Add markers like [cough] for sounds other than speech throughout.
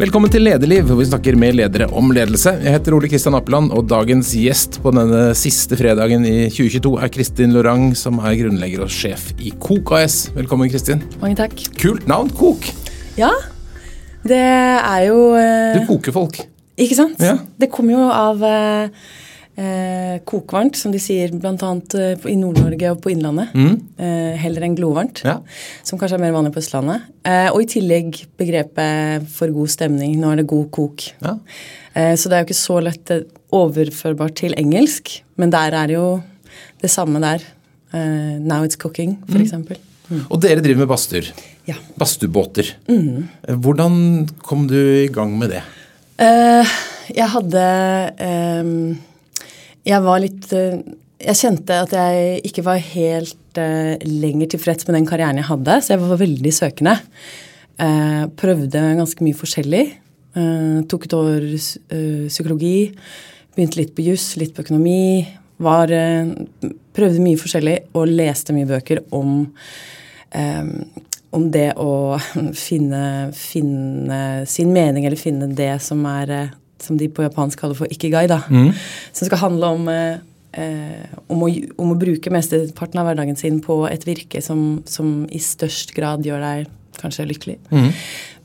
Velkommen til Lederliv, hvor vi snakker med ledere om ledelse. Jeg heter Ole Kristian Appeland, og dagens gjest på denne siste fredagen i 2022 er Kristin Lorang, som er grunnlegger og sjef i Kok AS. Velkommen, Kristin. Mange takk. Kult navn, Kok. Ja, det er jo uh... Du koker folk. Ikke sant? Ja. Det kommer jo av eh, eh, kokvarmt, som de sier bl.a. Eh, i Nord-Norge og på Innlandet. Eh, heller enn glovarmt, Ja. som kanskje er mer vanlig på Østlandet. Eh, og i tillegg begrepet for god stemning. Nå er det god kok. Ja. Eh, så det er jo ikke så lett eh, overførbart til engelsk, men der er det jo det samme der. Now it's cooking, for eksempel. Og dere driver med badstuer. Ja. Badstuebåter. Hvordan kom du i gang med det? Jeg hadde ehm, Jeg var litt eh, Jeg kjente at jeg ikke var helt eh, lenger tilfreds med den karrieren jeg hadde, så jeg var veldig søkende. Eh, prøvde ganske mye forskjellig. Tok et år psykologi. Begynte litt på juss, litt på økonomi. Var, prøvde mye forskjellig og leste mye bøker om om det å [laughs] finne, finne sin mening, eller finne det som er Som de på japansk kaller for ikigai, da. Som skal handle om eh, eh, om, å, om å bruke mesteparten av hverdagen sin på et virke som, som i størst grad gjør deg kanskje lykkelig.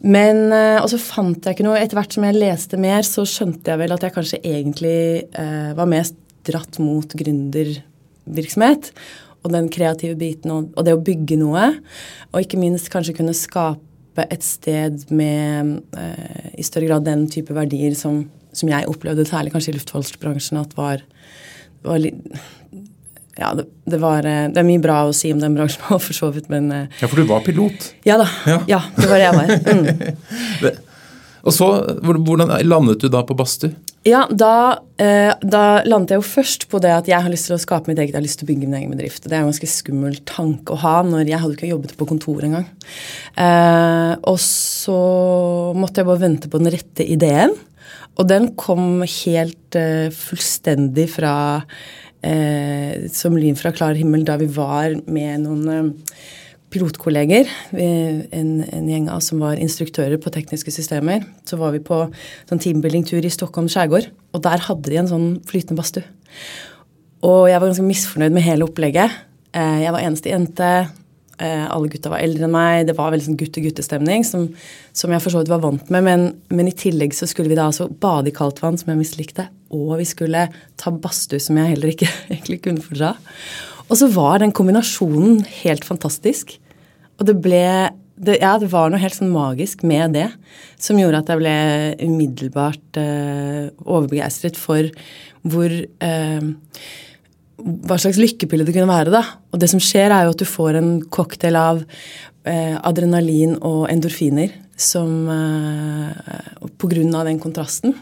Men, eh, Og så fant jeg ikke noe Etter hvert som jeg leste mer, så skjønte jeg vel at jeg kanskje egentlig eh, var mest dratt mot gründervirksomhet. Og den kreative biten og, og det å bygge noe. Og ikke minst kanskje kunne skape et sted med eh, i større grad den type verdier som, som jeg opplevde, særlig kanskje i luftfartsbransjen, at var, var litt ja, det, det, var, eh, det er mye bra å si om den bransjen òg, for så vidt, men eh, Ja, for du var pilot. ja da. Ja. Ja. det var [laughs] det jeg var. Mm. Og så, hvordan landet du da på badstue? Ja, da, eh, da landet jeg jo først på det at jeg har lyst til å skape mitt eget, jeg har lyst til å bygge min egen bedrift. Det er en ganske skummel tanke å ha når jeg hadde ikke jobbet på kontor engang. Eh, og så måtte jeg bare vente på den rette ideen. Og den kom helt eh, fullstendig fra eh, Som lyn fra klar himmel da vi var med noen eh, pilotkolleger, en, en gjeng av oss som var instruktører på tekniske systemer, så var vi på sånn teambuilding-tur i Stockholm skjærgård, og der hadde de en sånn flytende badstue. Og jeg var ganske misfornøyd med hele opplegget. Eh, Jeg var eneste jente. eh, Alle gutta var eldre enn meg. Det var veldig sånn gutte-guttestemning som, som jeg for så vidt var vant med. Men, men i tillegg så skulle vi da altså bade i kaldt vann, som jeg mislikte. Og vi skulle ta badstue, som jeg heller ikke [laughs] egentlig kunne fordra. Og så var den kombinasjonen helt fantastisk. Og det ble det, Ja, det var noe helt sånn magisk med det som gjorde at jeg ble umiddelbart eh, overbegeistret for hvor eh, hva slags lykkepille det kunne være. da. Og det som skjer, er jo at du får en cocktail av eh, adrenalin og endorfiner som eh, På grunn av den kontrasten.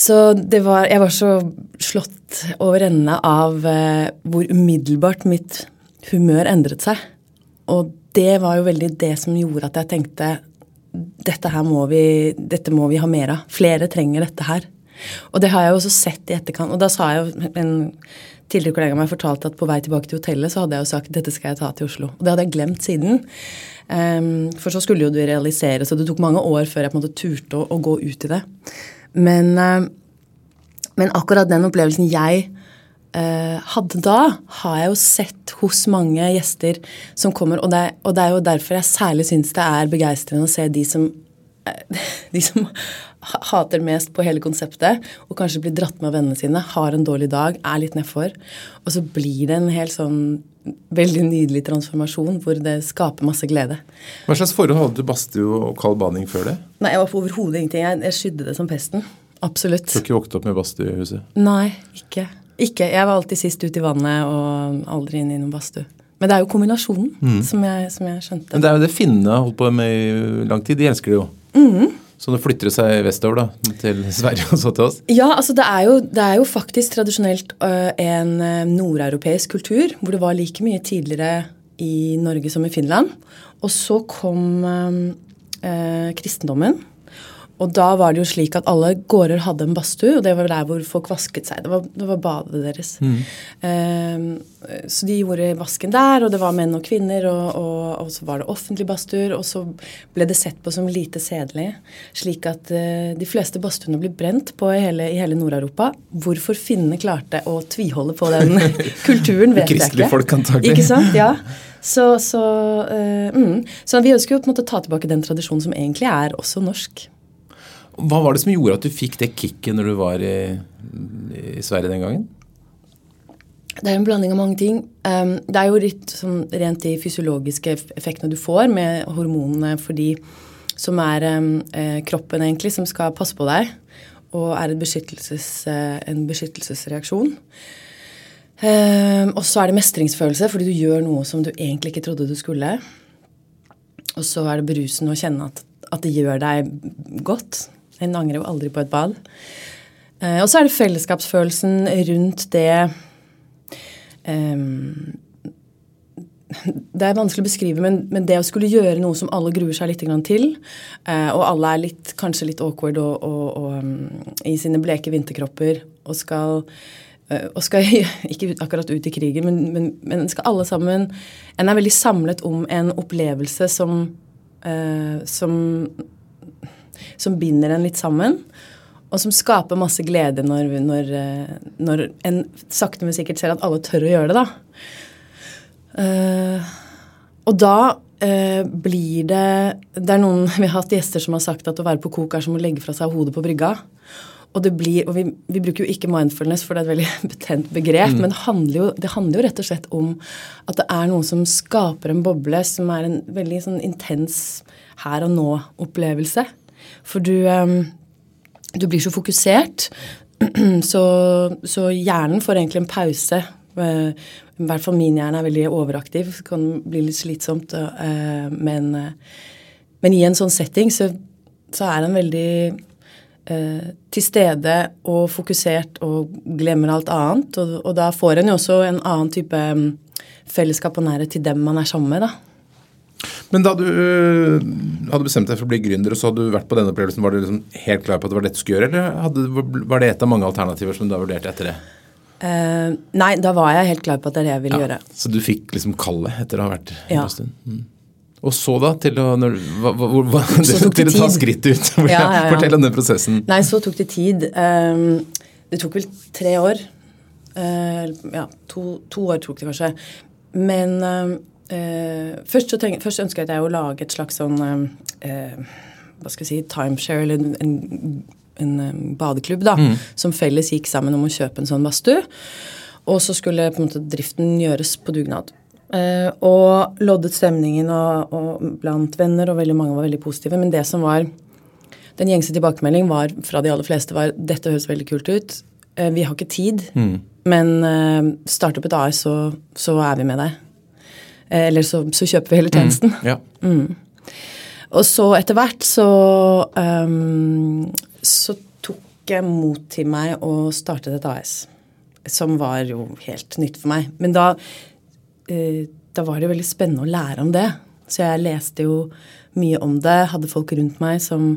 Så det var, jeg var så slått over ende av eh, hvor umiddelbart mitt humør endret seg. Og det var jo veldig det som gjorde at jeg tenkte dette her må vi, dette må vi ha mer av. Flere trenger dette her. Og det har jeg jo også sett i etterkant. Og da sa jeg jo en tidligere kollega av meg fortalte at på vei tilbake til hotellet så hadde jeg jo sagt dette skal jeg ta til Oslo. Og det hadde jeg glemt siden. Um, for så skulle jo det realiseres, og det tok mange år før jeg på en måte turte å, å gå ut i det. Men, eh, men akkurat den opplevelsen jeg eh, hadde da, har jeg jo sett hos mange gjester som kommer. Og det, og det er jo derfor jeg særlig syns det er begeistrende å se de som eh, [laughs] de som hater mest på hele konseptet, og kanskje blir dratt med av vennene sine, har en dårlig dag, er litt nedfor. Og så blir det en helt sånn veldig nydelig transformasjon hvor det skaper masse glede. Hva slags forhold hadde du badstue og kald bading før det? Nei, jeg var på overhodet ingenting. Jeg, jeg skydde det som pesten. Absolutt. Du har ikke vokst opp med badstue i huset? Nei, ikke. Ikke. Jeg var alltid sist ut i vannet og aldri inn i noen badstue. Men det er jo kombinasjonen som, jeg, som jeg skjønte. Men det er jo det finnene har holdt på med i lang tid. De elsker det jo. Så det flytter seg vestover, da. Til Sverige og så til oss. Ja, altså det er jo, det er jo faktisk tradisjonelt øh, en øh, nordeuropeisk kultur, hvor det var like mye tidligere i Norge som i Finland. Og så kom øh, øh, kristendommen. Og da var det jo slik at alle gårder hadde en badstue, og det var der hvor folk vasket seg. Det var, det var badet deres. Um, så de gjorde vasken der, og det var menn og kvinner, og, og, og så var det offentlige badstuer, og så ble det sett på som lite sedelig, slik at uh, de fleste badstuene ble brent på i hele, Nord-Europa. Hvorfor finnene klarte å tviholde på den [laughs] kulturen, vet jeg ikke. Folk, antagelig. Ikke sant? Ja. Så, så, uh, mm. så vi ønsker jo på en måte å ta tilbake den tradisjonen som egentlig er også norsk. Hva var det som gjorde at du fikk det kicket når du var i, i Sverige den gangen? Det er en blanding av mange ting. Um, det er jo litt sånn rent de fysiologiske effektene du får med hormonene for de som er um, kroppen, egentlig, som skal passe på deg, og er beskyttelses, uh, en beskyttelsesreaksjon. Um, og så er det mestringsfølelse, fordi du gjør noe som du egentlig ikke trodde du skulle. Og så er det berusen å kjenne at, at det gjør deg godt. En angrer jo aldri på et bad. Uh, og så er det fellesskapsfølelsen rundt det um, Det er vanskelig å beskrive, men, men, det å skulle gjøre noe som alle gruer seg litt til, uh, og alle er litt, kanskje litt awkward og, og, og um, i sine bleke vinterkropper og skal uh, og skal [laughs] ikke akkurat ut i krigen, men, men, men, skal alle sammen En er veldig samlet om en opplevelse som, som som binder en litt sammen. Og som skaper masse glede når, når, eh, når en sakte, men sikkert ser at alle tør å gjøre det, da. Uh, og da uh, blir det Det er noen [laughs] Vi har hatt gjester som har sagt at å være på kok er som å legge fra seg hodet på brygga. Og det blir, og vi, vi bruker jo ikke mindfulness, for det er et veldig [laughs] betent begrep, mm. men det handler, jo, det handler, jo, rett og slett om at det er noe som skaper en boble, som er en veldig sånn intens her og nå-opplevelse. For du, du blir så fokusert. [clears throat] Så, så, hjernen får egentlig en pause. Eh, I hvert fall min hjerne er veldig overaktiv. Det kan bli litt slitsomt. Eh, men, men i en sånn setting så, så er den veldig eh, til stede og fokusert og glemmer alt annet. Og, og da får en jo også en annen type fellesskap og nærhet til dem man er sammen med. da. Men da du øh, hadde bestemt deg for å bli gründer, og så hadde du vært på denne opplevelsen, var du liksom helt klar på at det var dette du skulle gjøre, eller hadde, var det et av mange alternativer som du har vurdert etter det? Uh, nei, da var jeg helt klar på at det er det jeg ville ja, gjøre. Så du fikk liksom kallet etter å ha vært ja. en stund? Mm. Og så da, til å, når, hva, hva, hva, det, [laughs] til å ta skrittet ut? Ja, ja, Fortell om den prosessen. Nei, så tok det tid. Um, det tok vel tre år. Uh, ja, to, to, år tok det kanskje. Men um, Uh, først, tenk, først, ønsket jeg å lage et slags sånn uh, Hva skal jeg si Timeshare, eller en, en, en um, badeklubb, da. Mm. Som felles gikk sammen om å kjøpe en sånn badstue. Og så skulle på en måte driften gjøres på dugnad. Uh, og loddet stemningen og, og blant venner, og veldig mange var veldig positive. Men det som var den gjengse tilbakemelding var fra de aller fleste var dette høres veldig kult ut. vi har ikke tid, mm. men start opp et AS, så, så er vi med deg. Eh, eller så, så kjøper vi hele tjenesten. Mm, ja. mm. Og så etter hvert så um, så tok jeg mot til meg og startet et AS. Som var jo helt nytt for meg. Men da, uh, da var det veldig spennende å lære om det. Så jeg leste jo mye om det. Hadde folk rundt meg som,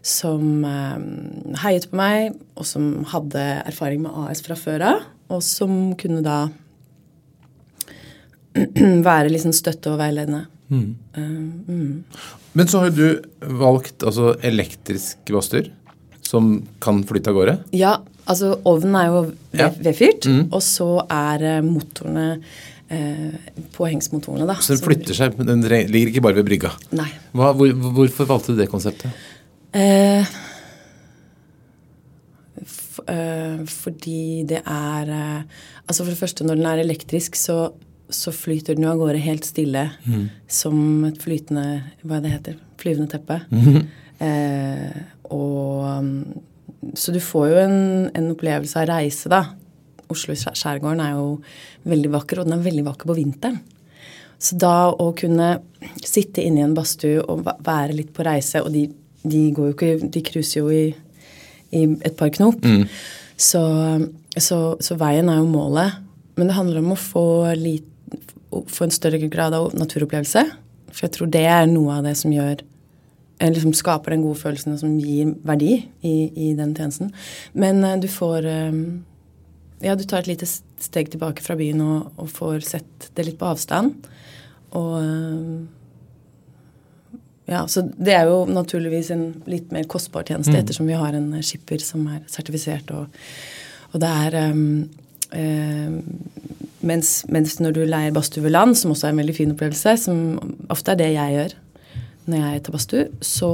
som um, heiet på meg, og som hadde erfaring med AS fra før av. Og som kunne da [clears throat] være liksom støtte og veiledende. Mm. Uh, mm. Men så har du valgt altså elektrisk badstue som kan flytte av gårde? Ja, altså ovnen er jo vedfyrt, ja. mm. og så er eh, motorene eh, påhengsmotorene, da. Så den flytter seg, men den ligger ikke bare ved brygga? Nei. Hva, hvor, hvorfor valgte du det konseptet? Eh, uh, fordi det er uh, Altså for det første, når den er elektrisk, så så flyter den jo av gårde helt stille mm. som et flytende Hva det heter? Flyvende teppe. Mm. Eh, og um, Så du får jo en, en, opplevelse av reise, da. Oslo skjærgården er jo veldig vakker, og den er veldig vakker på vinteren. Så da å kunne sitte inne i en badstue og være litt på reise, og de, de går jo ikke De cruiser jo i, i, et par knop. Mm. Så, så, så veien er jo målet. Men det handler om å få litt få en større grad av naturopplevelse. For jeg tror det er noe av det som gjør eller liksom skaper den gode følelsen som gir verdi i, i den tjenesten. Men uh, du får um, Ja, du tar et lite steg tilbake fra byen og, og får sett det litt på avstand. Og um, ja, så Det er jo naturligvis en litt mer kostbar tjeneste, mm. ettersom vi har en skipper som er sertifisert. Og, og det er um, mens, mens, når du leier badstue ved land, som også er en veldig fin opplevelse, som ofte er det jeg gjør, når jeg tar badstue, så,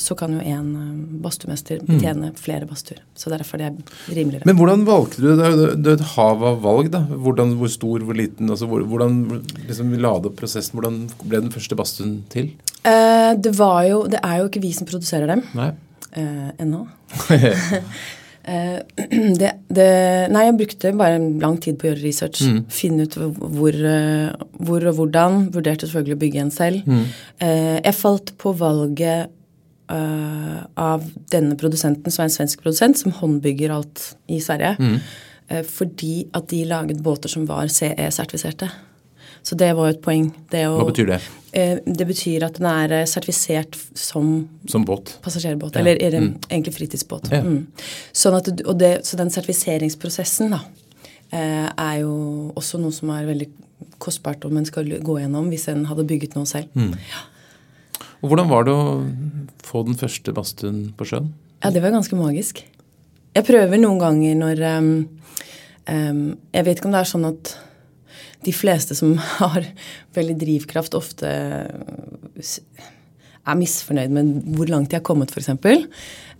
så, kan jo en eh, badstuemester mm. betjene mm. flere badstuer. Så derfor det er det rimeligere. Men hvordan valgte du det? Det er et hav av valg. da. Hvordan, hvor stor, hvor liten? altså Hvordan liksom, la du opp prosessen? Hvordan ble den første badstuen til? Eh, det var jo Det er jo ikke vi som produserer dem. Nei. Eh, ennå. [laughs] Eh, [clears throat] det, det, nei, jeg brukte bare en lang tid på å gjøre research. Mm. Finne ut hvor, eh, hvor, og hvordan. Vurderte selvfølgelig å bygge en selv. Mm. Eh, jeg falt på valget av denne produsenten, som er en svensk produsent, som håndbygger alt i Sverige. Mm. Fordi at de laget båter som var CE-sertifiserte. Så det var jo et poeng. Å, Hva betyr det? Eh, det betyr at den er eh, sertifisert som, som båt. passasjerbåt. Ja. Eller er mm. egentlig fritidsbåt. Ja. Mm. Sånn at, det, så den sertifiseringsprosessen da, eh, er jo også noe som er veldig kostbart om en skal gå gjennom hvis en hadde bygget noe selv. Mm. Ja. Og Hvordan var det å få den første badstuen på sjøen? Ja, Det var ganske magisk. Jeg prøver noen ganger når um, um, Jeg vet ikke om det er sånn at de fleste som [laughs] har veldig drivkraft, ofte er misfornøyd med hvor langt de har kommet, f.eks.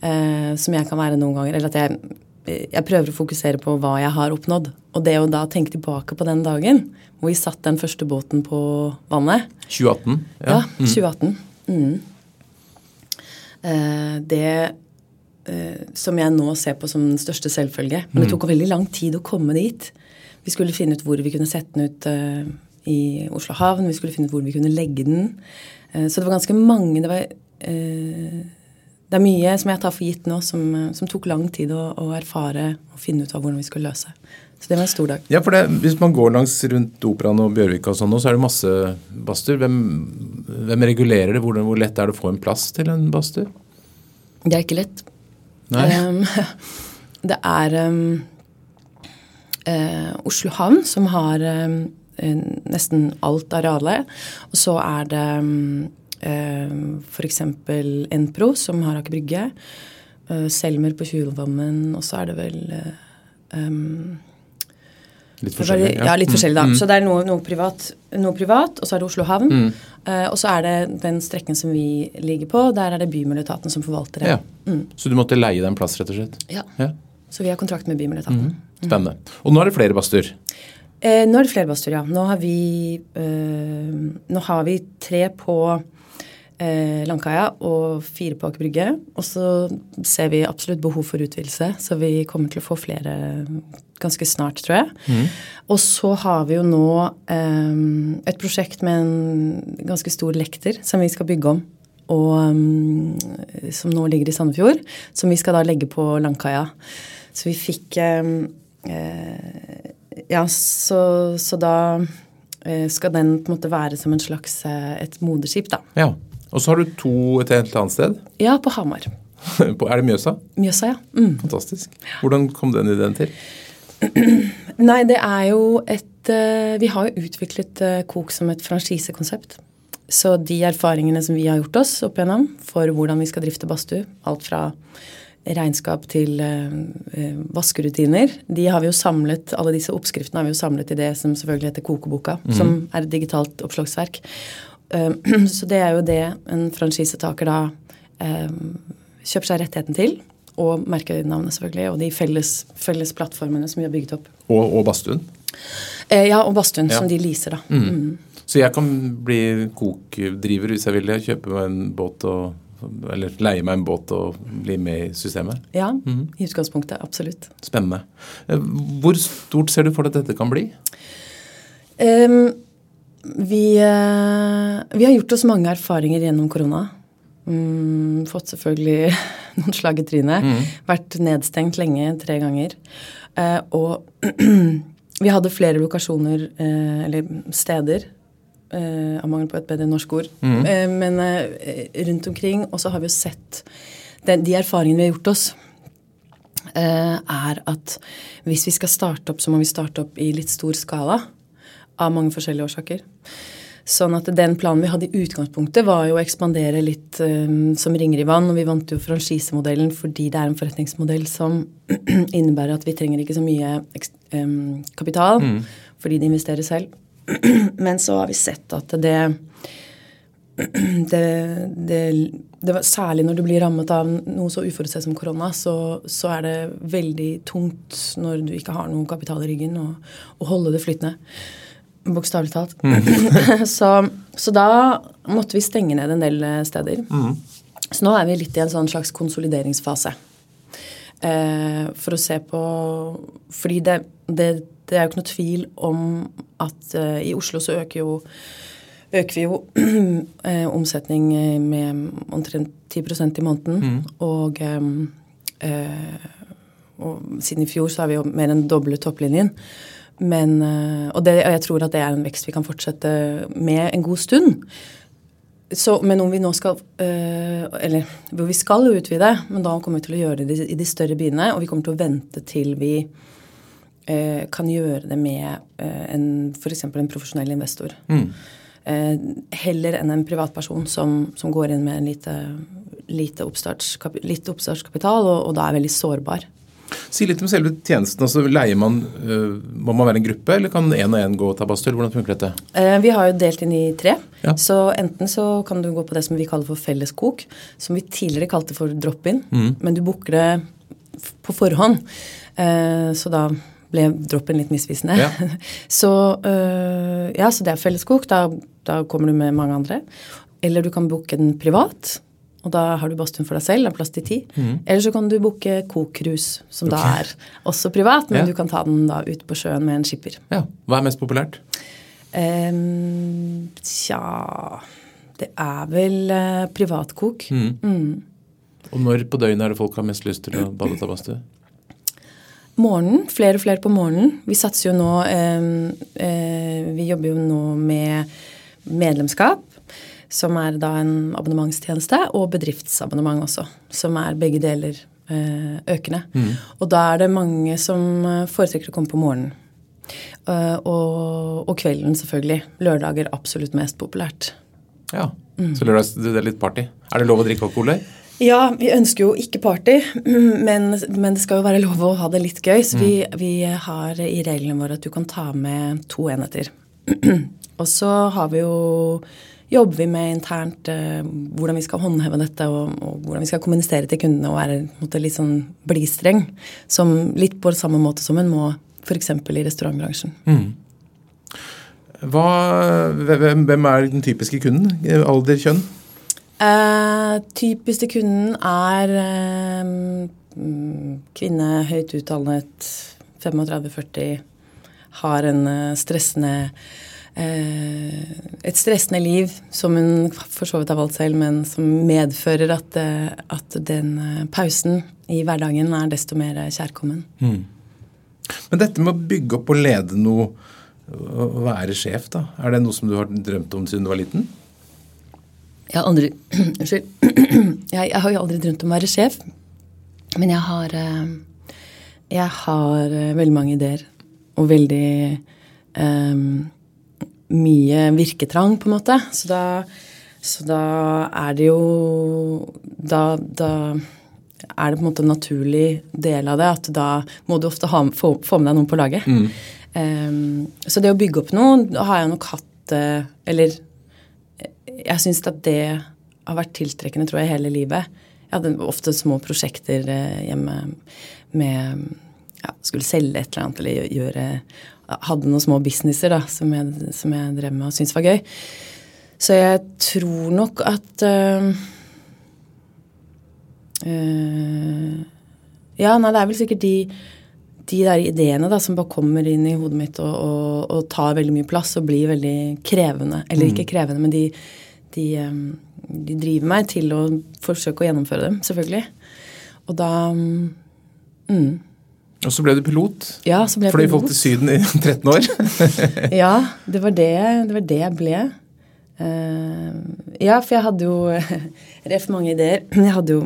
Eh, som jeg kan være noen ganger. Eller at jeg, jeg, prøver å fokusere på hva jeg har oppnådd. Og det å da tenke tilbake på den dagen hvor vi satt den første båten på vannet 2018? Ja, ja 2018. Mm. Mm. Eh, det eh, som jeg nå ser på som den største selvfølge. Men det mm. tok veldig lang tid å komme dit. Vi skulle finne ut hvor vi kunne sette den ut uh, i Oslo havn. Vi skulle finne ut hvor vi kunne legge den. Uh, så det var ganske mange Det var uh, det er mye som jeg tar for gitt nå, som, som tok lang tid å, å, erfare og finne ut av hvordan vi skulle løse. Så det var en stor dag. Ja, for det, Hvis man går langs rundt Operaen og Bjørvika og sånn, så er det masse badstuer. Hvem, hvem, regulerer det? Hvor, hvor, lett er det å få en plass til en badstue? Det er ikke lett. Nei. Um, [laughs] det er um, eh, Oslo havn, som har eh, nesten alt arealet. Og så er det eh, f.eks. Enpro, som har Aker Brygge. Eh, Selmer på Tjuvholmen, og så er det vel um, Litt forskjellig? Ja, ja litt forskjellig, da. Mm. Så det er noe, noe, privat, noe, privat, og så er det Oslo havn. Mm. Uh, og så er det den strekken som vi ligger på, der er det Bymiljøetaten som forvalter det. Ja. Mm. Så du måtte leie deg en plass, rett og slett? Ja. ja. Så vi har kontrakt med Bymiljøetaten. Spennende. Og nå er det flere badstuer? Eh, nå er det flere badstuer, ja. Nå har vi, eh, nå har vi tre på eh, Langkaia og fire på Aker Brygge. Og så ser vi absolutt behov for utvidelse, så vi kommer til å få flere ganske snart, tror jeg. Mm. Og så har vi jo nå eh, et prosjekt med en ganske stor lekter som vi skal bygge om. Og um, som nå ligger i Sandefjord. Som vi skal da legge på Langkaia. Så vi fikk eh, Ja, så, så, da eh, skal den på en måte være som en slags eh, et moderskip, da. Ja. Og så har du to et helt annet sted? Ja, på Hamar. [laughs] er det Mjøsa? Mjøsa, ja. Mm. Fantastisk. Hvordan kom den ideen til? [clears throat] Nei, det er jo et Vi har jo utviklet Kok som et franchisekonsept. Så de erfaringene som vi har gjort oss opp igjennom for hvordan vi skal drifte badstue, alt fra regnskap til eh, eh, vaskerutiner. De har vi jo samlet, Alle disse oppskriftene har vi jo samlet i det som selvfølgelig heter Kokeboka, mm. som er et digitalt oppslagsverk. Uh, [clears throat] så det er jo det en franchisetaker da uh, kjøper seg rettigheten til. Og merkenavnet, selvfølgelig. Og de felles, felles, plattformene som vi har bygget opp. Og, og badstuen? Uh, ja, og badstuen, ja. som de leaser, da. Mm. Mm. Så jeg kan bli kokdriver hvis jeg vil kjøpe meg en båt og eller leie meg en båt og bli med i systemet? Ja, mm. i utgangspunktet. Absolutt. Spennende. Eh, hvor stort ser du for deg at dette kan bli? Um, vi, uh, vi, har gjort oss mange erfaringer gjennom korona. Um, fått selvfølgelig [laughs] noen slag i trynet. Mm. Vært nedstengt lenge, tre ganger. Uh, og [clears throat] vi hadde flere lokasjoner, uh, eller steder, eh, av mangel på et bedre norsk ord. Eh, men eh, rundt omkring. Og så har vi jo sett den, De erfaringene vi har gjort oss, er at hvis vi skal starte opp, så må vi starte opp i litt stor skala. Av mange forskjellige årsaker. Sånn at den planen vi hadde i utgangspunktet, var jo å ekspandere litt um, som ringer i vann. Og vi vant jo franchisemodellen fordi det er en forretningsmodell som [clears throat] innebærer at vi trenger ikke så mye um, kapital, mm. fordi de investerer selv. [clears throat] Men så har vi sett at det [clears throat] det, det, det var, særlig når du blir rammet av noe så uforutsett som korona, så, så, er det veldig tungt når du ikke har noe kapital i ryggen, å holde det flytende. Bokstavelig talt. Mm. [laughs] så, så, da måtte vi stenge ned en del eh, steder. Mm. Så nå er vi litt i en sånn slags konsolideringsfase. Eh, for å se på Fordi det, det, det, er jo ikke noe tvil om at uh, i Oslo så øker jo øker vi jo [clears throat] eh, omsetning med omtrent 10% i måneden. Mm. Og, eh, og siden i fjor så har vi jo mer enn doblet topplinjen. Men, eh, og, det, og, jeg tror at det er en vekst vi kan fortsette med en god stund. Så, men om vi nå skal øh, Eller vi skal jo utvide, men da kommer vi til å gjøre det i de større byene. Og vi kommer til å vente til vi kan gjøre det med øh, en f.eks. en profesjonell investor. Mm. heller enn en privatperson som, som, går inn med en lite, lite, oppstartskap, litt oppstartskapital og, og da er veldig sårbar. Si litt om selve tjenesten. altså leier man, Må man være en gruppe, eller kan én og én gå og ta badstue? Hvordan funker dette? Vi har jo delt inn i tre. Ja. Så enten så kan du gå på det som vi kaller for felleskok, som vi tidligere kalte for drop-in, mm. men du booker det på forhånd. Så da ble drop-in litt misvisende. Ja. [laughs] så, ja, så det er felleskok. Da, da kommer du med mange andre. Eller du kan booke den privat. Og da har du badstuen for deg selv, det er plass til ti. Mm. Eller så kan du booke Kok-cruise, som okay. da er også privat, men ja. du kan ta den da ut på sjøen med en skipper. Ja. Hva er mest populært? Um, tja Det er vel uh, privatkok. Mm. Mm. Og når på døgnet er det folk har mest lyst til å bade og ta badstue? Morgenen. Flere og flere på morgenen. Vi satser jo nå eh, eh, Vi jobber jo nå med medlemskap som er da en abonnementstjeneste, og bedriftsabonnement også, som er begge deler eh, økende. Mm. Og da er det mange som eh, foretrekker å komme på morgenen. Og, og, kvelden, selvfølgelig. Lørdager absolutt mest populært. Ja, mm. Så lørdag det er litt party. Er det lov å drikke alkohol der? Ja, vi ønsker jo ikke party, [clears throat] men, men, det skal jo være lov å ha det litt gøy. Så mm. vi, vi, har i reglene våre at du kan ta med to enheter. [clears throat] og så har vi jo jobber vi med internt eh, hvordan vi skal håndheve dette, og, og, hvordan vi skal kommunisere til kundene og være måte, litt sånn blidstreng. Som litt på samme måte som en må f.eks. i restaurantbransjen. Mm. Hva, hvem, hvem, er den typiske kunden? Alder, kjønn? Eh, til kunden er eh, kvinne, høyt utdannet, 35-40, har en eh, stressende Eh, et stressende liv som hun for så vidt har valgt selv, men som medfører at, eh, at den pausen i hverdagen er desto mer kjærkommen. Mm. Men dette med å bygge opp og lede noe, å være sjef, da, er det noe som du har drømt om siden du var liten? Jeg har aldri [clears throat] Unnskyld. [clears throat] Jeg, jeg, har jo aldri drømt om å være sjef. Men jeg har Jeg har veldig mange ideer. Og veldig um, mye virketrang, på en måte. Så da, så da er det jo da, da, er det på en måte en naturlig del av det at da må du ofte ha, få, få, med deg noen på laget. Mm. Um, så det å bygge opp noe har jeg nok hatt Eller jeg syns at det har vært tiltrekkende, tror jeg, hele livet. Jeg hadde ofte små prosjekter uh, hjemme med ja, Skulle selge et eller annet eller gjøre hadde noen små businesser da, som jeg, som jeg drev med og syntes var gøy. Så jeg tror nok at øh, øh, Ja, nei, det er vel sikkert de, de der ideene da, som bare kommer inn i hodet mitt og, og, og tar veldig mye plass og blir veldig krevende. Eller mm. ikke krevende, men de, de, um, de, driver meg til å forsøke å gjennomføre dem, selvfølgelig. Og da um, mm, og så ble du pilot. Ja, så ble jeg Fløy folk til Syden i [laughs] 13 år. [laughs] ja, det var det, det var det, jeg ble. Uh, ja, for jeg hadde jo [laughs] ref mange ideer. [clears throat] Jeg hadde jo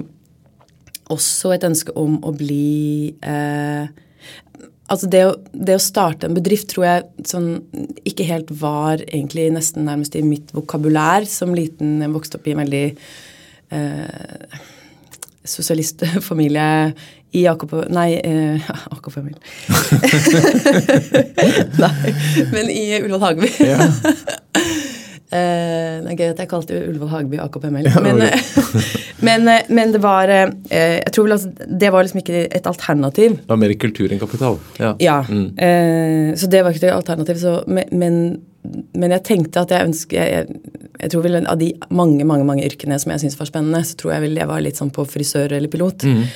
også et ønske om å bli uh, Altså det å, det å, starte en bedrift tror jeg sånn ikke helt var egentlig nesten nærmest i mitt vokabulær. Som liten jeg vokste opp i en veldig eh, sosialistfamilie i Jakob Nei, eh, [laughs] Jakob-familien. [laughs] nei, men i Ullevål Hageby. Ja. Eh, det er gøy at jeg kalte Ullevål Hageby AKP-meld. [laughs] Men, [laughs] men, eh, men, det var eh, Jeg tror vel altså Det var liksom ikke et alternativ. Det var mer kultur enn kapital? Ja. ja mm. Så det var ikke et alternativ. Så, men, men, jeg tenkte at jeg ønsker jeg, jeg, tror vel Av de mange mange, mange yrkene som jeg syns var spennende, så tror jeg vel jeg var litt sånn på frisør eller pilot. Mm.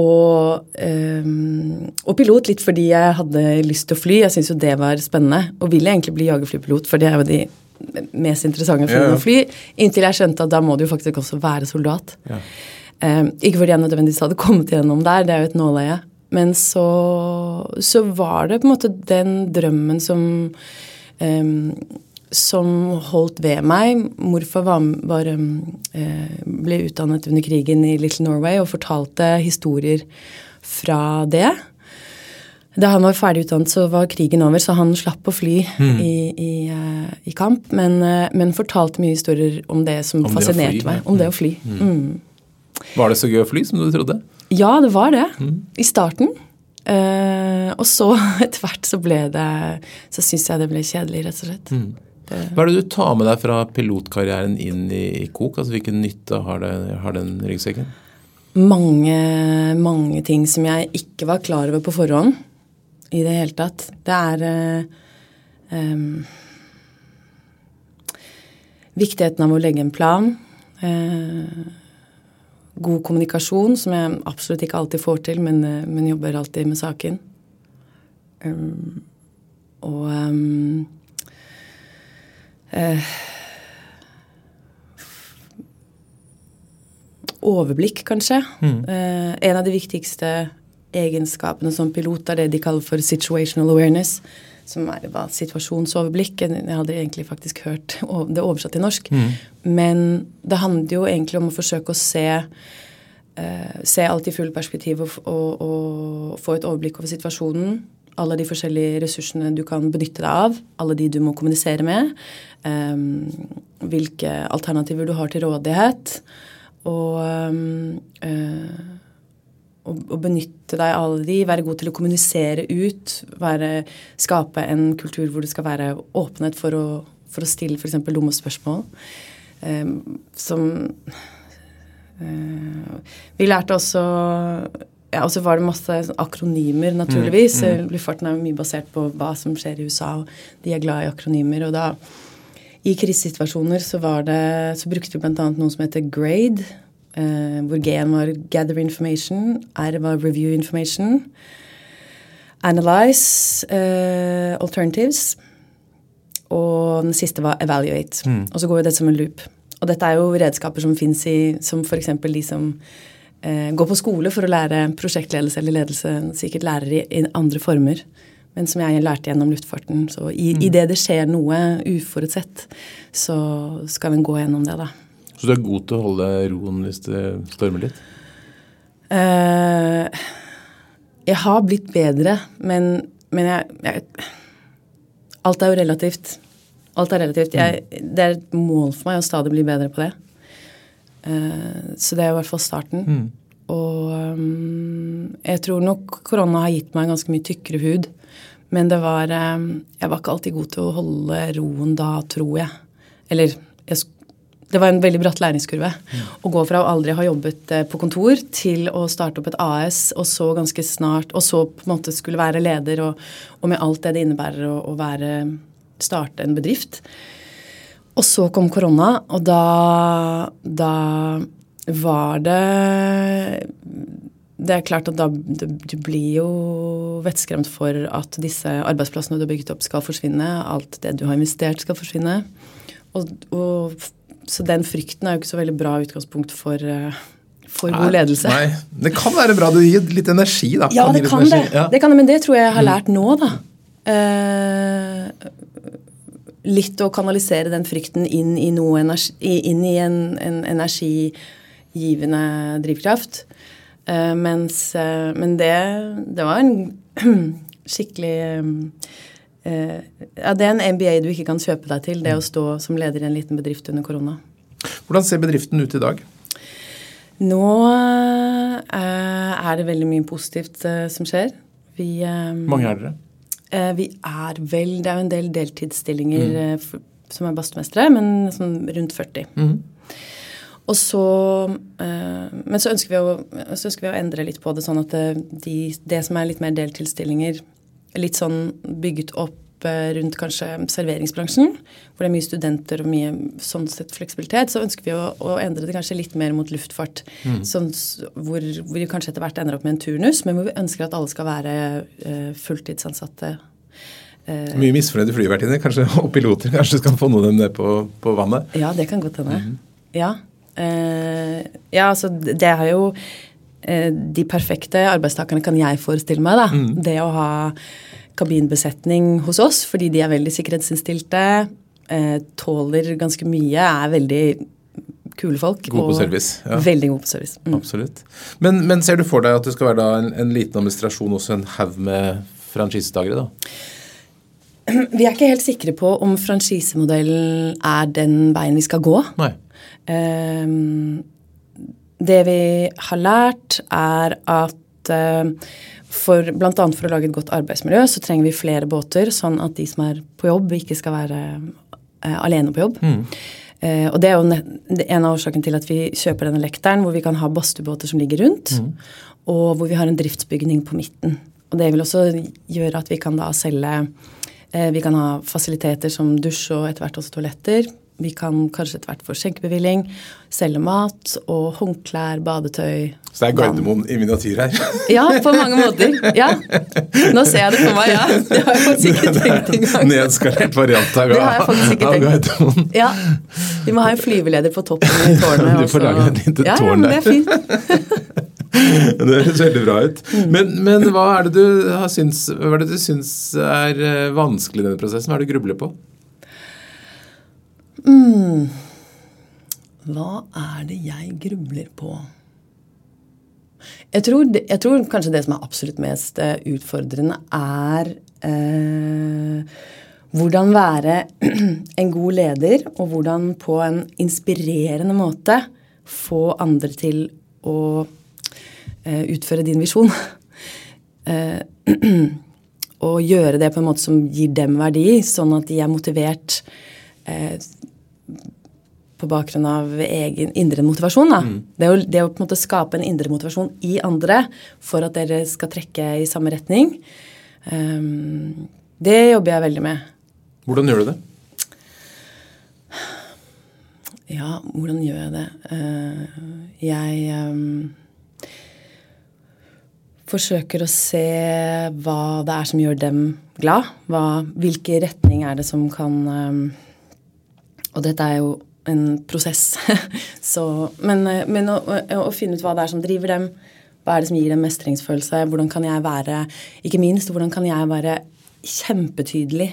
Og, um, og, pilot litt fordi jeg hadde lyst til å fly. Jeg syntes jo det var spennende. Og ville egentlig bli jagerflypilot, for det er jo de mest interessante flyene ja. å fly. Inntil jeg skjønte at da må du jo faktisk også være soldat. Ja. Um, ikke fordi jeg nødvendigvis hadde kommet gjennom der, det er jo et nåløye. Men så, så var det på en måte den drømmen som um, som holdt ved meg. Morfar var, var, eh, ble utdannet under krigen i Little Norway og fortalte historier fra det. Da han var ferdig utdannet, så var krigen over, så han slapp å fly mm. i, i, uh, i, kamp. Men, uh, men, fortalte mye historier om det som om fascinerte det meg. Om det å fly. Mm. Mm. Var det så gøy å fly som du trodde? Ja, det var det. Mm. I starten. Uh, og så [laughs] etter hvert så ble det Så syns jeg det ble kjedelig, rett og slett. Mm. Hva er det du tar med deg fra pilotkarrieren inn i, i KOK? Altså Hvilken nytte har, det, har, den ryggsekken? Mange, mange ting som jeg ikke var klar over på forhånd i det hele tatt. Det er uh, um, Viktigheten av å legge en plan. Uh, god kommunikasjon, som jeg absolutt ikke alltid får til, men, men jobber alltid med saken. Um, og um, eh, Overblikk, kanskje. Mm. Eh, en av de viktigste egenskapene som pilot er det de kaller for situational awareness. Som er bare situasjonsoverblikk. Jeg hadde egentlig faktisk hørt det oversatt til norsk. Mm. Men det handler jo egentlig om å forsøke å se eh, se alt i full perspektiv og, og, og, få et overblikk over situasjonen alle de forskjellige ressursene du kan benytte deg av, alle de du må kommunisere med, um, hvilke alternativer du har til rådighet, og, um, uh, og, og, benytte deg av alle de, være god til å kommunisere ut, være, skape en kultur hvor det skal være åpenhet for å, for å stille f.eks. dumme spørsmål. Um, som uh, Vi lærte også ja, og så var det masse akronymer, naturligvis. Mm, mm. Luftfarten er mye basert på hva som skjer i USA, og de er glad i akronymer. Og da, i krisesituasjoner, så, det, så brukte vi bl.a. noe som heter GRADE, eh, hvor G-en var Gather Information, R var Review Information, Analyze eh, Alternatives, og den siste var Evaluate. Mm. Og så går jo det som en loop. Og dette er jo redskaper som fins i Som f.eks. de som eh, gå på skole for å lære prosjektledelse eller ledelse, sikkert lærer i, i andre former. Men som jeg lærte gjennom luftfarten. Så i, mm. det det skjer noe uforutsett, så skal en gå gjennom det, da. Så du er god til å holde roen hvis det stormer litt? Uh, jeg har blitt bedre, men, men jeg, jeg, Alt er jo relativt. Alt er relativt. Jeg, mm. det er et mål for meg å stadig bli bedre på det. Eh, så det er i hvert fall starten. Mm. Og um, jeg tror nok korona har gitt meg ganske mye tykkere hud. Men det var um, Jeg var ikke alltid god til å holde roen da, tror jeg. Eller jeg, det var en veldig bratt læringskurve. Mm. Å gå fra å aldri ha jobbet på kontor til å starte opp et AS, og så ganske snart Og så på en måte skulle være leder, og, og med alt det det innebærer å, å være, starte en bedrift. Og så kom korona, og da, da var det Det er klart at da du blir jo vettskremt for at disse arbeidsplassene du har bygget opp, skal forsvinne. Alt det du har investert, skal forsvinne. Og, og, så den frykten er jo ikke så veldig bra utgangspunkt for, for nei, god ledelse. Nei, Det kan være bra. Du gir litt energi, da. Ja, det kan det. Ja. det kan det. Men det tror jeg jeg har lært nå, da. Uh, litt å kanalisere den frykten inn i, energi, inn i en, en energigivende drivkraft. Uh, mens uh, Men det, det var en [clears throat] skikkelig uh, Ja, det er en MBA du ikke kan kjøpe deg til, det å stå som leder i en liten bedrift under korona. Hvordan ser bedriften ut i dag? Nå er det veldig mye positivt som skjer. Vi Mange er dere? Eh, vi er vel Det er jo en del deltidsstillinger mm. Eh, som er badstuemestere, men sånn rundt 40. Mm. Og så eh, Men så ønsker, å, så ønsker, vi å, endre litt på det, sånn at de, det som er litt mer deltidsstillinger, litt sånn bygget opp rundt kanskje serveringsbransjen, hvor det er mye studenter og mye sånn sett fleksibilitet, så ønsker vi å, å endre det kanskje litt mer mot luftfart. Mm. Sånn, hvor, hvor, vi kanskje etter hvert ender opp med en turnus, men hvor vi ønsker at alle skal være uh, fulltidsansatte. Uh, mye misfornøyde flyvertinner kanskje, [laughs] og piloter kanskje skal få noe av dem ned på, på, vannet? Ja, det kan godt hende. Mm. Ja. Uh, ja, altså det er jo De perfekte arbeidstakerne kan jeg forestille meg, da. Mm. Det å ha kabinbesetning hos oss fordi de er veldig sikkerhetsinnstilte, eh, tåler ganske mye, er veldig kule folk. God på service. Ja. Veldig god på service. Mm. Absolutt. Men, men, ser du for deg at det skal være en, en, liten administrasjon også, en haug med franchisetakere, da? [clears throat] Vi er ikke helt sikre på om franchisemodellen er den veien vi skal gå. Nei. Um, det vi har lært, er at uh, for Bl.a. for å lage et godt arbeidsmiljø så trenger vi flere båter, sånn at de som er på jobb, ikke skal være uh, alene på jobb. Mm. Uh, og Det er jo en av årsakene til at vi kjøper denne lekteren, hvor vi kan ha badstuebåter som ligger rundt, mm. og hvor vi har en driftsbygning på midten. Og Det vil også gjøre at vi kan da selge Vi kan ha fasiliteter som dusj og etter hvert også toaletter vi kan kanskje etter hvert få skjenkebevilling, selge mat og håndklær, badetøy. Så det er Gardermoen i miniatyr her? ja, på mange måter. Ja. Nå ser jeg det for meg, ja. Det har jeg faktisk ikke tenkt engang. Nedskalert variant av, av Gardermoen. Ja. Vi må ha en flyveleder på toppen i [laughs] tårnet. Du får lage et lite ja, tårn der. Ja, det er fint. [laughs] det høres veldig bra ut. Mm. Men, men hva, er det du syns, hva er det du syns er eh, vanskelig i denne prosessen? Hva er det du grubler på? Mm, Hva er det jeg grubler på? Jeg tror, jeg tror, kanskje det som er absolutt mest eh, utfordrende, er eh, hvordan være [clears throat] en god leder, og hvordan på en inspirerende måte få andre til å eh, utføre din visjon. [laughs] Eh, [clears throat] og gjøre det på en måte som gir dem verdi, sånn at de er motivert eh, på bakgrunn av egen indre motivasjon. Da. Mm. Det, å, det, å, på en måte skape en indre motivasjon i andre for at dere skal trekke i samme retning, um, det jobber jeg veldig med. Hvordan gjør du det? Ja, hvordan gjør jeg det? Uh, jeg um, forsøker å se hva det er som gjør dem glad. Hva, hvilke retning er det som kan um, Og dette er jo en prosess. [laughs] Så, men, eh, men å, å, finne ut hva det er som driver dem, hva er det som gir dem mestringsfølelse, hvordan kan jeg være Ikke minst, hvordan kan jeg være kjempetydelig?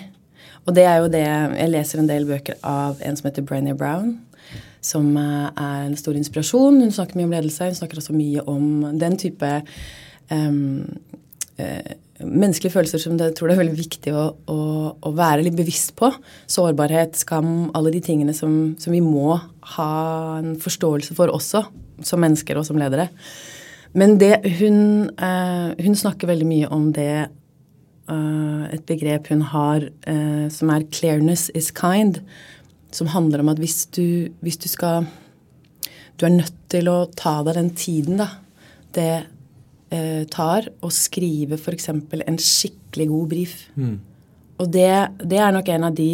Og det er jo det Jeg leser en del bøker av en som heter Brené Brown, som eh, er en stor inspirasjon. Hun snakker mye om ledelse. Hun snakker også mye om den type um, uh, menneskelige følelser som jeg tror det er veldig viktig å, å, å, være litt bevisst på. Sårbarhet, skam, alle de tingene som, som, vi må ha en forståelse for også, som mennesker og som ledere. Men det hun, eh, hun snakker veldig mye om det eh, Et begrep hun har eh, som er 'clearness is kind', som handler om at hvis du, hvis du skal Du er nødt til å ta deg den tiden, da. Det eh, tar å skrive f.eks. en skikkelig god brief. Mm. Og det, det, er nok en av de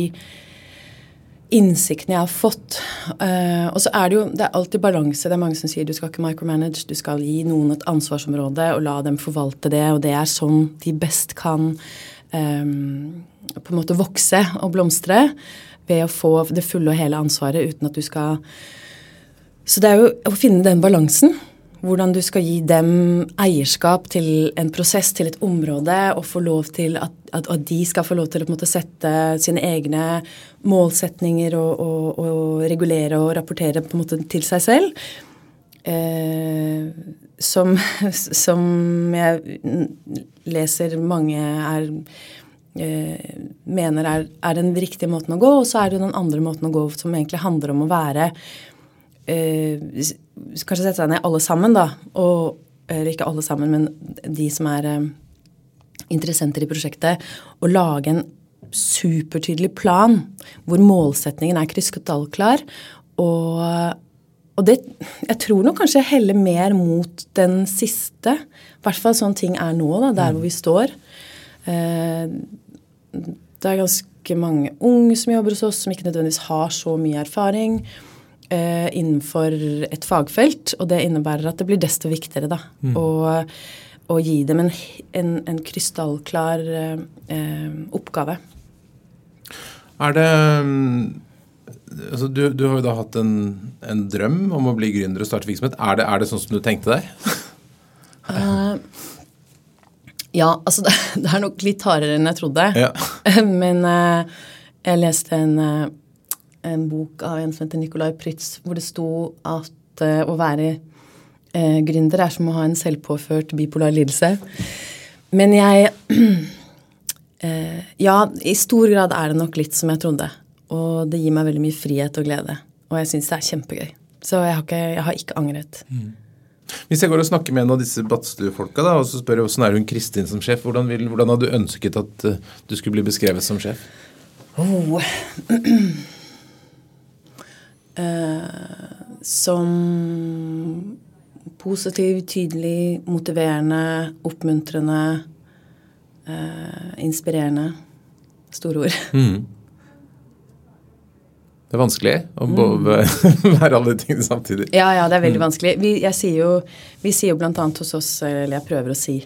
innsiktene jeg har fått. Eh, og så er det jo det er alltid balanse. Det er mange som sier du skal ikke micromanage, du skal gi noen et ansvarsområde og la dem forvalte det, og det er sånn de best kan eh, på en måte vokse og blomstre ved å få det fulle og hele ansvaret uten at du skal Så det er jo å finne den balansen. Hvordan du skal gi dem eierskap til en prosess, til et område, og få lov til at, at, at de skal få lov til å måte, sette sine egne målsetninger og, og, og, regulere og rapportere måte til seg selv. Eh, som, [laughs] som, jeg leser mange er eh, mener er, er, den riktige måten å gå, og så er det den andre måten å gå som egentlig handler om å være eh, Kanskje sette seg ned alle sammen, da. Og, eller ikke alle sammen, men de som er eh, interessenter i prosjektet, og lage en supertydelig plan hvor målsetningen er krystallklar. Og, og det Jeg tror nok kanskje jeg heller mer mot den siste. I hvert fall sånn ting er nå, da, der hvor vi står. Eh, det er ganske mange unge som jobber hos oss, som ikke nødvendigvis har så mye erfaring eh, innenfor et fagfelt. Og det innebærer at det blir desto viktigere da, mm. å, å, gi dem en, en, en krystallklar eh, oppgave. Er det altså du, du, har jo da hatt en, en, drøm om å bli gründer og starte virksomhet. Er det, er det sånn som du tenkte deg? uh, [laughs] ja, altså det, [laughs] det, er nok litt hardere enn jeg trodde. Ja. [laughs] Men uh, jeg leste en uh, en bok av en som heter Nicolai Pritz, hvor det sto at uh, å være uh, gründer er som å ha en selvpåført bipolar lidelse. Men jeg uh, [clears throat] Ja, i stor grad er det nok litt som jeg trodde. Og det gir meg veldig mye frihet og glede. Og jeg syns det er kjempegøy. Så jeg har ikke, jeg har ikke angret. Mm. Hvis jeg går og snakker med en av disse Badstue-folka og så spør jeg hvordan er hun Kristin som sjef, hvordan, vil, hvordan hadde du ønsket at du skulle bli beskrevet som sjef? Oh. [clears throat] eh, som positiv, tydelig, motiverende, oppmuntrende, eh, inspirerende. Store ord. Mm. Det er vanskelig å mm. [laughs] være alle tingene samtidig. Ja, ja, det er veldig mm. vanskelig. Vi, sier jo, vi sier jo bl.a. hos oss, eller jeg prøver å si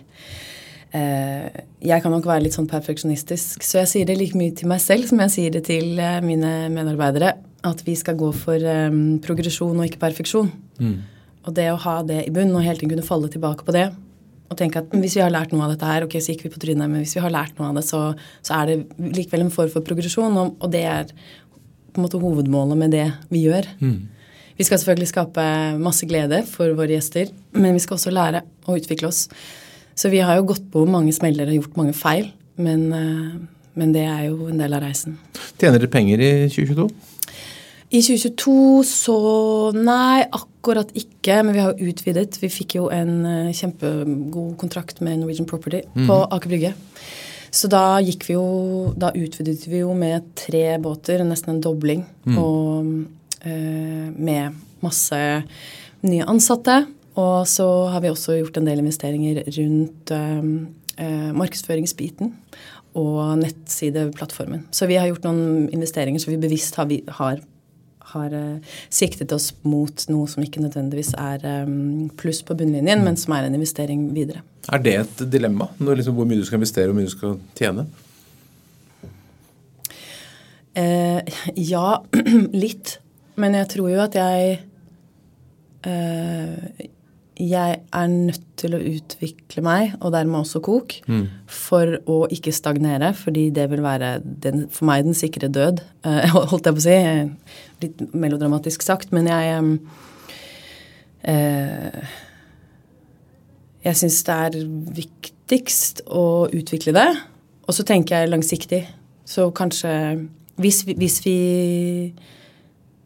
Jeg kan nok være litt sånn perfeksjonistisk, så jeg sier det like mye til meg selv som jeg sier det til eh, mine medarbeidere at vi skal gå for um, progresjon og ikke perfeksjon. Mm. Og det å ha det i bunnen og hele tiden kunne falle tilbake på det og tenke at hvis vi har lært noe av dette her, ok, så gikk vi på trynet, men hvis vi har lært noe av det, så, så er det likevel en form for progresjon, og, og, det er på en måte hovedmålet med det vi gjør. Mm. Vi skal selvfølgelig skape masse glede for våre gjester, men vi skal også lære å utvikle oss. Så vi har jo gått på mange smeller og gjort mange feil, men, uh, men det er jo en del av reisen. Tjener dere penger i 2022? I 2022 så Nei, akkurat ikke. Men vi har jo utvidet. Vi fikk jo en uh, kjempegod kontrakt med Norwegian Property mm. på Aker Brygge. Så da gikk vi jo Da utvidet vi jo med tre båter, nesten en dobling. Mm. Og eh, med masse nye ansatte. Og så har vi også gjort en del investeringer rundt eh, markedsføringsbiten og nettsideplattformen. Så vi har gjort noen investeringer som vi bevisst har, har har uh, siktet oss mot noe som ikke nødvendigvis er um, pluss på bunnlinjen, mm. men som er en investering videre. Er det et dilemma, liksom, hvor mye du skal investere og hvor mye du skal tjene? Eh, ja, [clears throat] litt. Men jeg tror jo at jeg uh, jeg er nødt til å utvikle meg, og dermed også kok, mm. for å ikke stagnere, fordi det vil være den, for meg den sikre død, uh, [laughs] holdt jeg på å si. Litt melodramatisk sagt, men jeg uh, Jeg syns det er viktigst å utvikle det, og så tenker jeg langsiktig. Så kanskje Hvis vi, hvis vi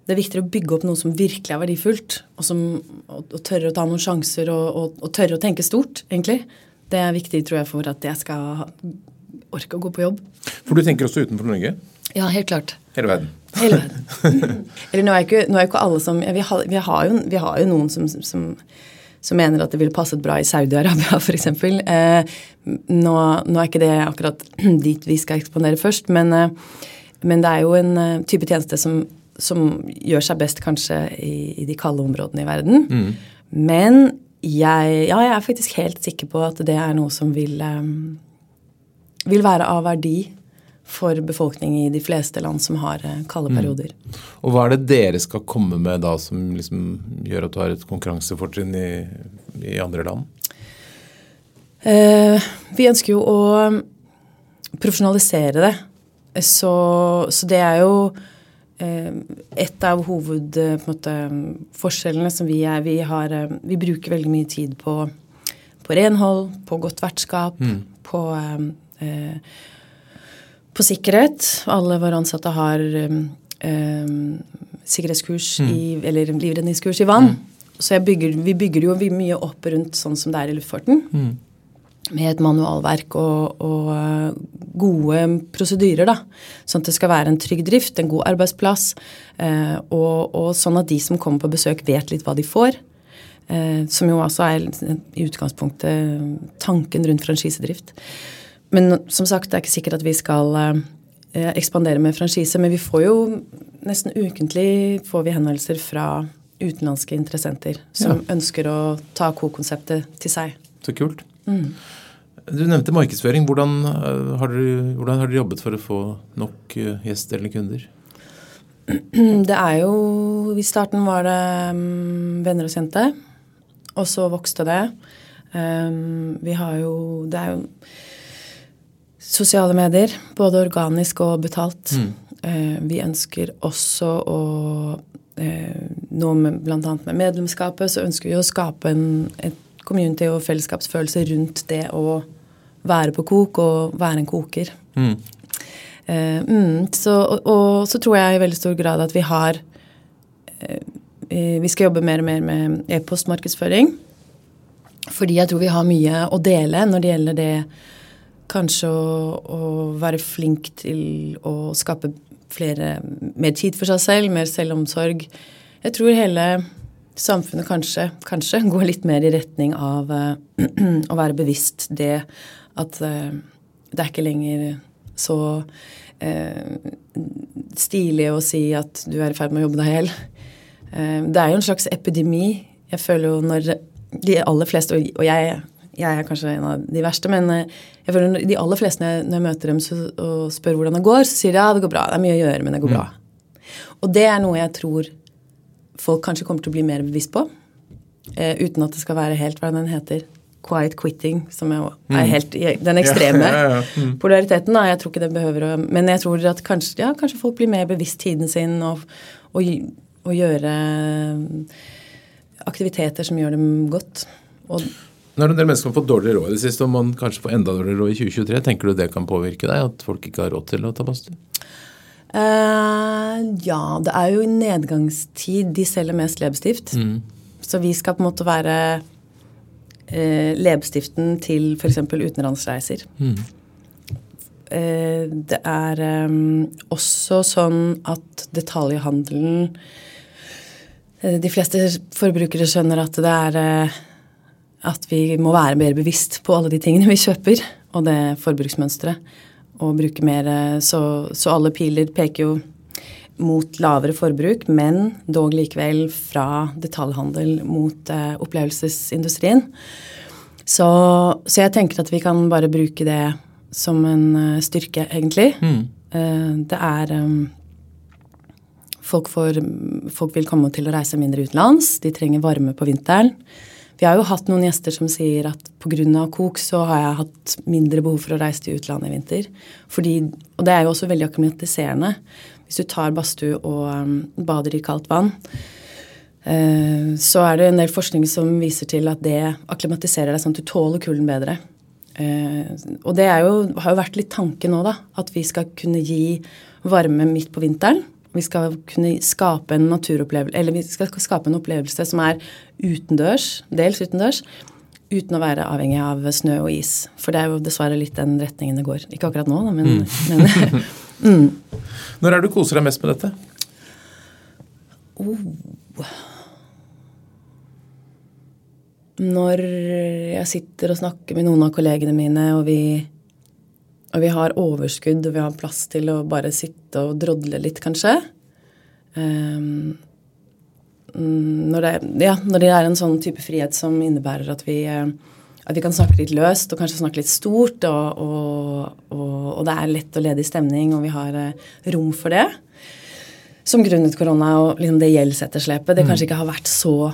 det er viktigere å bygge opp noe som virkelig er verdifullt, og, som, og, og tørre å ta noen sjanser og, og, tørre å tenke stort, egentlig. Det er viktig, tror jeg, for at jeg skal orke å gå på jobb. For du tenker også utenfor Norge? Ja, helt klart. Hele verden? Hele verden. [laughs] Eller nå er, ikke, nå er ikke alle som vi har, vi har, jo, vi har jo, noen som, som, som mener at det ville passet bra i Saudi-Arabia, f.eks. Eh, nå, nå er ikke det akkurat [clears throat] dit vi skal eksponere først, men, eh, men det er jo en uh, type tjeneste som som gjør seg best kanskje i, i de kalde områdene i verden. Mm. Men jeg, ja, jeg er faktisk helt sikker på at det er noe som vil, um, vil være av verdi for befolkning i de fleste land som har kalde kalde Mm. perioder. Og hva er det dere skal komme med da som liksom gjør at du har et konkurransefortrinn i, i andre land? Eh, vi ønsker jo å profesjonalisere det. Så, så det er jo eh, et av hoved, eh, som vi er. Vi, har, eh, vi bruker veldig mye tid på, på renhold, på godt vertskap, på, eh, eh, på sikkerhet. Alle våre ansatte har eh, sikkerhetskurs mm. i, eller livredningskurs i vann. Så jeg bygger, vi bygger jo mye opp rundt sånn som det er i luftfarten med et manualverk og, og eh, gode prosedyrer. da, Sånn at det skal være en trygg drift, en god arbeidsplass, eh, og, og sånn at de som kommer på besøk, vet litt hva de får. Eh, som jo altså er i utgangspunktet tanken rundt franchisedrift. Men som sagt, det er ikke sikkert at vi skal ekspandere med franchise, men vi får jo nesten ukentlig får vi henvendelser fra utenlandske interessenter som ønsker å ta Co-konseptet til seg. Så kult. Du nevnte markedsføring. Hvordan, eh, har dere, hvordan har dere jobbet for å få nok eh, gjester eller kunder? [clears throat] Det er jo I starten var det mm, venner og kjente, og så vokste det. Um, vi har jo Det er jo sosiale medier, både organisk og betalt. Mm. vi ønsker også å eh, Nå med, blant annet med medlemskapet så ønsker vi å skape en, et community og fellesskapsfølelse rundt det å være på kok og være en koker. Mm. Uh, mm, så, og, og så tror jeg i veldig stor grad at vi har uh, Vi skal jobbe mer og mer med e-postmarkedsføring. Fordi jeg tror vi har mye å dele når det gjelder det kanskje å, å være flink til å skape flere Mer tid for seg selv, mer selvomsorg. Jeg tror hele samfunnet kanskje, kanskje går litt mer i retning av eh, [clears throat] å være bevisst det at eh, det er ikke lenger så eh, stilig å si at du er i ferd med å jobbe deg i hjel. Eh, det er jo en slags epidemi. Jeg føler jo når de aller fleste, og jeg, jeg er kanskje en av de verste, men jeg føler når de aller fleste når jeg, møter dem så, og spør hvordan det går, så sier de ja, det går bra. Det er mye å gjøre, men det går bra. Og det er noe jeg tror folk kanskje kommer til å bli mer bevisst på. Eh, uten at det skal være helt hva den heter. Quiet quitting, som er, er helt den ekstreme [laughs] Ja, ja, ja. polariteten. Da. Jeg tror ikke det behøver å Men jeg tror at kanskje, ja, kanskje folk blir mer bevisst tiden sin og, og, og gjøre aktiviteter som gjør dem godt. Og Nå er det en del mennesker som har fått dårligere råd i det siste, og man kanskje får enda dårligere råd i 2023. Tenker du det kan påvirke deg, at folk ikke har råd til å ta badstue? Eh, ja, det er jo i nedgangstid de selger mest leppestift. Så vi skal på en måte være uh, leppestiften til f.eks. utenlandsreiser. Eh, det er um, også sånn at detaljhandelen De fleste forbrukere skjønner at det er at vi må være mer bevisst på alle de tingene vi kjøper, og det forbruksmønsteret. Og bruke mer eh, Så, så alle piler peker jo mot lavere forbruk, men dog likevel fra detaljhandel mot eh, opplevelsesindustrien. Så, så jeg tenker at vi kan bare bruke det som en uh, styrke, egentlig. Eh, det er um, folk, får, folk vil komme til å reise mindre utenlands. De trenger varme på vinteren. Vi har jo hatt noen gjester som sier at pga. kok så har jeg hatt mindre behov for å reise til utlandet i vinter. Fordi, og det er jo også veldig akklimatiserende. Hvis du tar badstue og um, bader i kaldt vann, eh, så er det en del forskning som viser til at det akklimatiserer deg sånn at du tåler kulden bedre. Eh, og det jo, har jo vært litt tanken nå, da. At vi skal kunne gi varme midt på vinteren. Vi skal kunne skape en naturopplevelse, eller vi skal skape en opplevelse som er utendørs, dels utendørs, uten å være avhengig av snø og is. For det er jo dessverre litt den retningen det går. Ikke akkurat nå, da, men, men [laughs] Når er du koser deg mest med dette? når jeg sitter og snakker med noen av kollegene mine, og vi, og vi har overskudd, og vi har plass til å bare sitte og drodle litt, kanskje mm, når, det, ja, når det er en sånn type frihet som innebærer at vi, eh, at vi kan snakke litt løst og kanskje snakke litt stort, og, og, og, og det er lett og ledig stemning, og vi har eh, rom for det. Som grunnet korona og liksom det gjeldsetterslepet. Det kanskje ikke har vært så,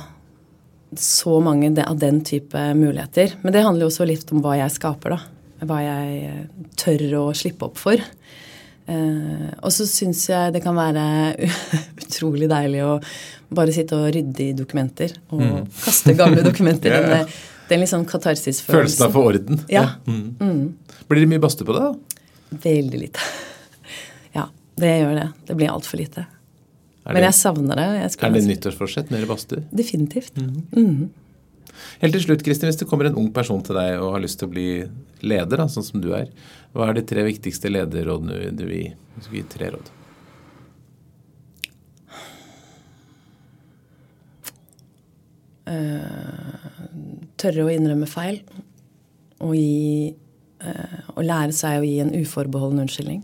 så mange av den type muligheter. Men det handler jo også litt om hva jeg skaper, da. Hva jeg eh, tør å slippe opp for. Eh, og så syns jeg det kan være [laughs] utrolig deilig å bare sitte og rydde i dokumenter. Og mm. kaste gamle [laughs] dokumenter. ja, ja. Det er en litt sånn katarsisfølelse. Følelsen av få orden. Ja. Mm. Mm. Blir det mye badstue på det? da? Veldig lite. [laughs] ja, det gjør det. Det blir altfor lite. Det, Men jeg savner det. Jeg er det nyttårsforsett? Mer badstue? Definitivt. Mm. Helt til slutt, Kristin, hvis det kommer en ung person til deg og har lyst til å bli leder, da, sånn som du er, hva er de tre viktigste lederrådene du vil gi? Du skal gi tre råd. Uh, tørre å innrømme feil og, gi, uh, og lære seg å gi en uforbeholden unnskyldning.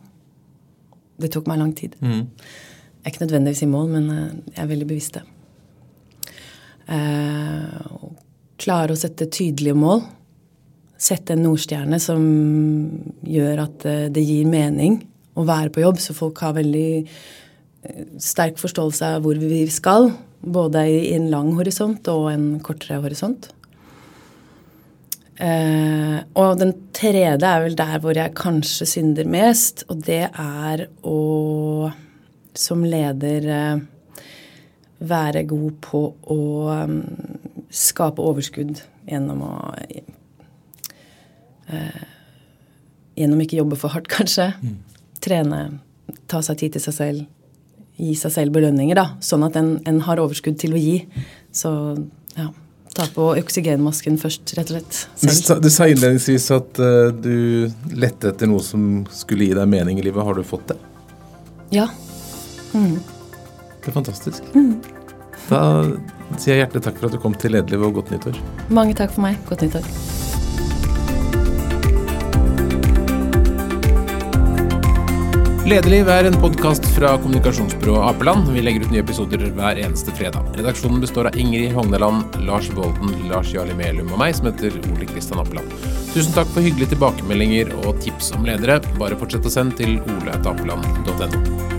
Det tok meg lang tid. Mm. Jeg er ikke nødvendigvis i mål, men uh, jeg er veldig bevisst det. Uh, klare å sette tydelige mål. Sette en nordstjerne som gjør at eh, det gir mening å være på jobb, så folk har veldig eh, sterk forståelse av hvor vi skal. Både i en lang horisont og en kortere horisont. Eh, og den tredje er vel der hvor jeg kanskje synder mest, og det er å som leder være god på å um, skape overskudd gjennom å eh, Gjennom ikke jobbe for hardt, [laughs] kanskje. Mm. Trene, ta seg tid til seg selv. Gi seg selv belønninger, da. Sånn at en, en har overskudd til å gi. Så ja. Ta på oksygenmasken først, rett og slett. Selv. Du sa innledningsvis at uh, du lette etter noe som skulle gi deg mening i livet. Har du fått det? Ja. Mm. Det er fantastisk. Mm. Da sier jeg hjertelig takk for at du kom til Lederliv og godt nyttår. Mange takk for meg. Godt nyttår. Lederliv er en podkast fra kommunikasjonsbyrået Apeland. Vi legger ut nye episoder hver eneste fredag. Redaksjonen består av Ingrid Hogneland, Lars Bolden, Lars Jarli Melum og meg, som heter Ole Kristian Apeland. Tusen takk for hyggelige tilbakemeldinger og tips om ledere. Bare fortsett å sende til oleetapeland.no.